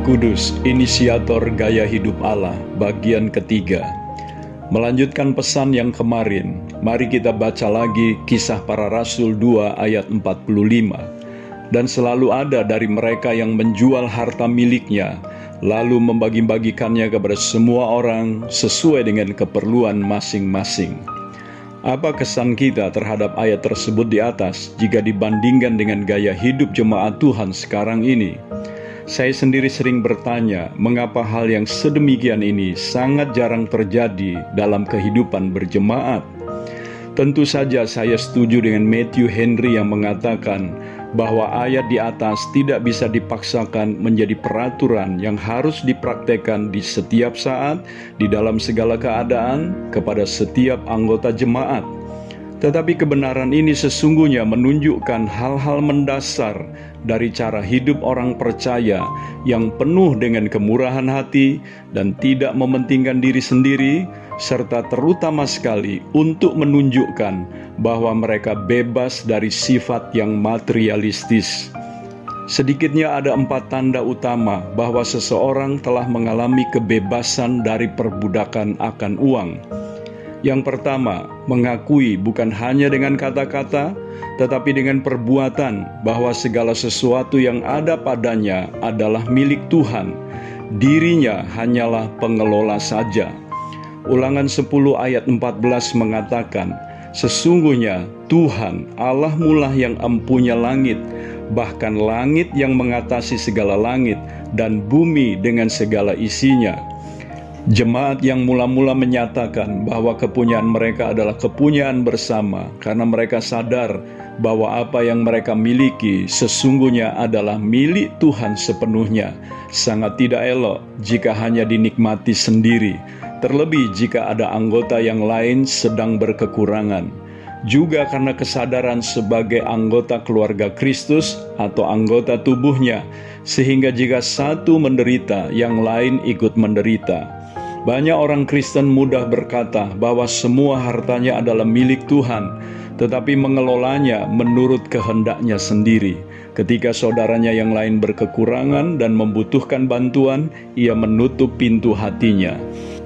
Kudus, inisiator gaya hidup Allah, bagian ketiga. Melanjutkan pesan yang kemarin, mari kita baca lagi kisah para rasul 2 ayat 45. Dan selalu ada dari mereka yang menjual harta miliknya, lalu membagi-bagikannya kepada semua orang sesuai dengan keperluan masing-masing. Apa kesan kita terhadap ayat tersebut di atas jika dibandingkan dengan gaya hidup jemaat Tuhan sekarang ini? Saya sendiri sering bertanya, mengapa hal yang sedemikian ini sangat jarang terjadi dalam kehidupan berjemaat? Tentu saja saya setuju dengan Matthew Henry yang mengatakan bahwa ayat di atas tidak bisa dipaksakan menjadi peraturan yang harus dipraktekkan di setiap saat, di dalam segala keadaan, kepada setiap anggota jemaat. Tetapi kebenaran ini sesungguhnya menunjukkan hal-hal mendasar dari cara hidup orang percaya yang penuh dengan kemurahan hati dan tidak mementingkan diri sendiri, serta terutama sekali untuk menunjukkan bahwa mereka bebas dari sifat yang materialistis. Sedikitnya ada empat tanda utama bahwa seseorang telah mengalami kebebasan dari perbudakan akan uang. Yang pertama, mengakui bukan hanya dengan kata-kata, tetapi dengan perbuatan bahwa segala sesuatu yang ada padanya adalah milik Tuhan. Dirinya hanyalah pengelola saja. Ulangan 10 ayat 14 mengatakan, Sesungguhnya Tuhan Allah mulah yang empunya langit, bahkan langit yang mengatasi segala langit dan bumi dengan segala isinya Jemaat yang mula-mula menyatakan bahwa kepunyaan mereka adalah kepunyaan bersama karena mereka sadar bahwa apa yang mereka miliki sesungguhnya adalah milik Tuhan sepenuhnya. Sangat tidak elok jika hanya dinikmati sendiri, terlebih jika ada anggota yang lain sedang berkekurangan. Juga karena kesadaran sebagai anggota keluarga Kristus atau anggota tubuhnya, sehingga jika satu menderita, yang lain ikut menderita. Banyak orang Kristen mudah berkata bahwa semua hartanya adalah milik Tuhan, tetapi mengelolanya menurut kehendaknya sendiri. Ketika saudaranya yang lain berkekurangan dan membutuhkan bantuan, ia menutup pintu hatinya.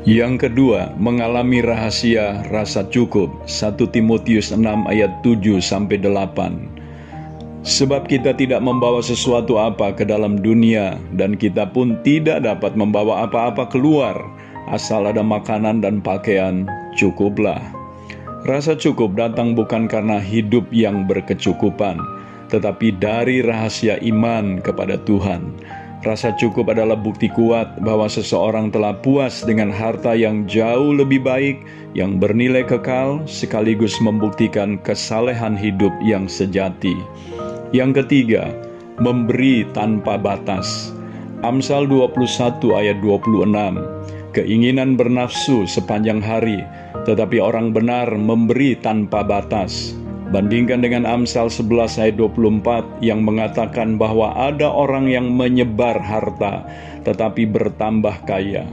Yang kedua, mengalami rahasia rasa cukup. 1 Timotius 6 ayat 7 sampai 8. Sebab kita tidak membawa sesuatu apa ke dalam dunia dan kita pun tidak dapat membawa apa-apa keluar asal ada makanan dan pakaian, cukuplah. Rasa cukup datang bukan karena hidup yang berkecukupan, tetapi dari rahasia iman kepada Tuhan. Rasa cukup adalah bukti kuat bahwa seseorang telah puas dengan harta yang jauh lebih baik, yang bernilai kekal, sekaligus membuktikan kesalehan hidup yang sejati. Yang ketiga, memberi tanpa batas. Amsal 21 ayat 26 keinginan bernafsu sepanjang hari, tetapi orang benar memberi tanpa batas. Bandingkan dengan Amsal 11 ayat 24 yang mengatakan bahwa ada orang yang menyebar harta tetapi bertambah kaya.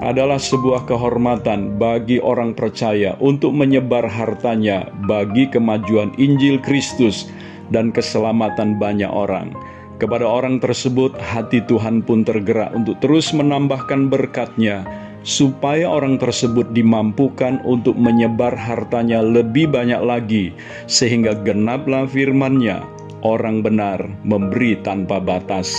Adalah sebuah kehormatan bagi orang percaya untuk menyebar hartanya bagi kemajuan Injil Kristus dan keselamatan banyak orang. Kepada orang tersebut, hati Tuhan pun tergerak untuk terus menambahkan berkatnya, supaya orang tersebut dimampukan untuk menyebar hartanya lebih banyak lagi, sehingga genaplah firmannya, orang benar memberi tanpa batas.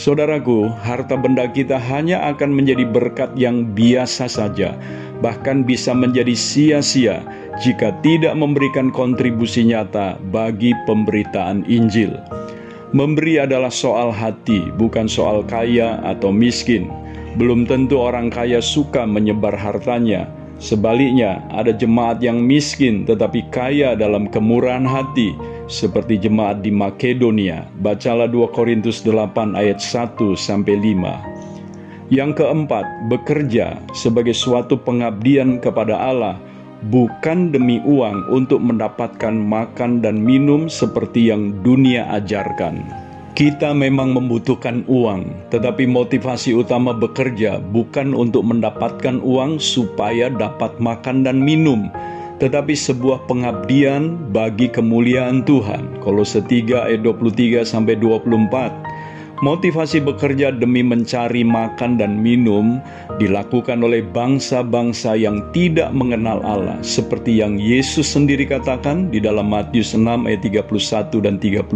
Saudaraku, harta benda kita hanya akan menjadi berkat yang biasa saja, bahkan bisa menjadi sia-sia jika tidak memberikan kontribusi nyata bagi pemberitaan Injil. Memberi adalah soal hati, bukan soal kaya atau miskin. Belum tentu orang kaya suka menyebar hartanya. Sebaliknya, ada jemaat yang miskin tetapi kaya dalam kemurahan hati, seperti jemaat di Makedonia. Bacalah 2 Korintus 8 ayat 1 sampai 5. Yang keempat, bekerja sebagai suatu pengabdian kepada Allah bukan demi uang untuk mendapatkan makan dan minum seperti yang dunia ajarkan. Kita memang membutuhkan uang, tetapi motivasi utama bekerja bukan untuk mendapatkan uang supaya dapat makan dan minum, tetapi sebuah pengabdian bagi kemuliaan Tuhan. Kolose 3 ayat 23 sampai 24. Motivasi bekerja demi mencari makan dan minum dilakukan oleh bangsa-bangsa yang tidak mengenal Allah, seperti yang Yesus sendiri katakan di dalam Matius 6 ayat 31 dan 32.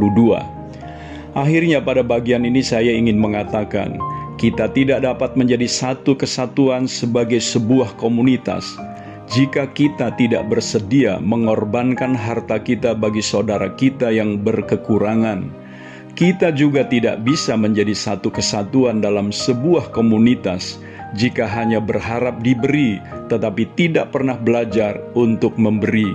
Akhirnya pada bagian ini saya ingin mengatakan, kita tidak dapat menjadi satu kesatuan sebagai sebuah komunitas jika kita tidak bersedia mengorbankan harta kita bagi saudara kita yang berkekurangan kita juga tidak bisa menjadi satu kesatuan dalam sebuah komunitas jika hanya berharap diberi, tetapi tidak pernah belajar untuk memberi.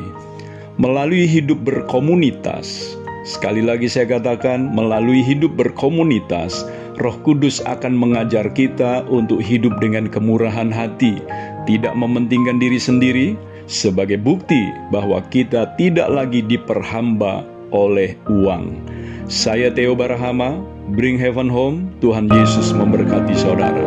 Melalui hidup berkomunitas, sekali lagi saya katakan, melalui hidup berkomunitas, Roh Kudus akan mengajar kita untuk hidup dengan kemurahan hati, tidak mementingkan diri sendiri, sebagai bukti bahwa kita tidak lagi diperhamba oleh uang. Saya Theo Barahama, Bring Heaven Home, Tuhan Yesus memberkati saudara.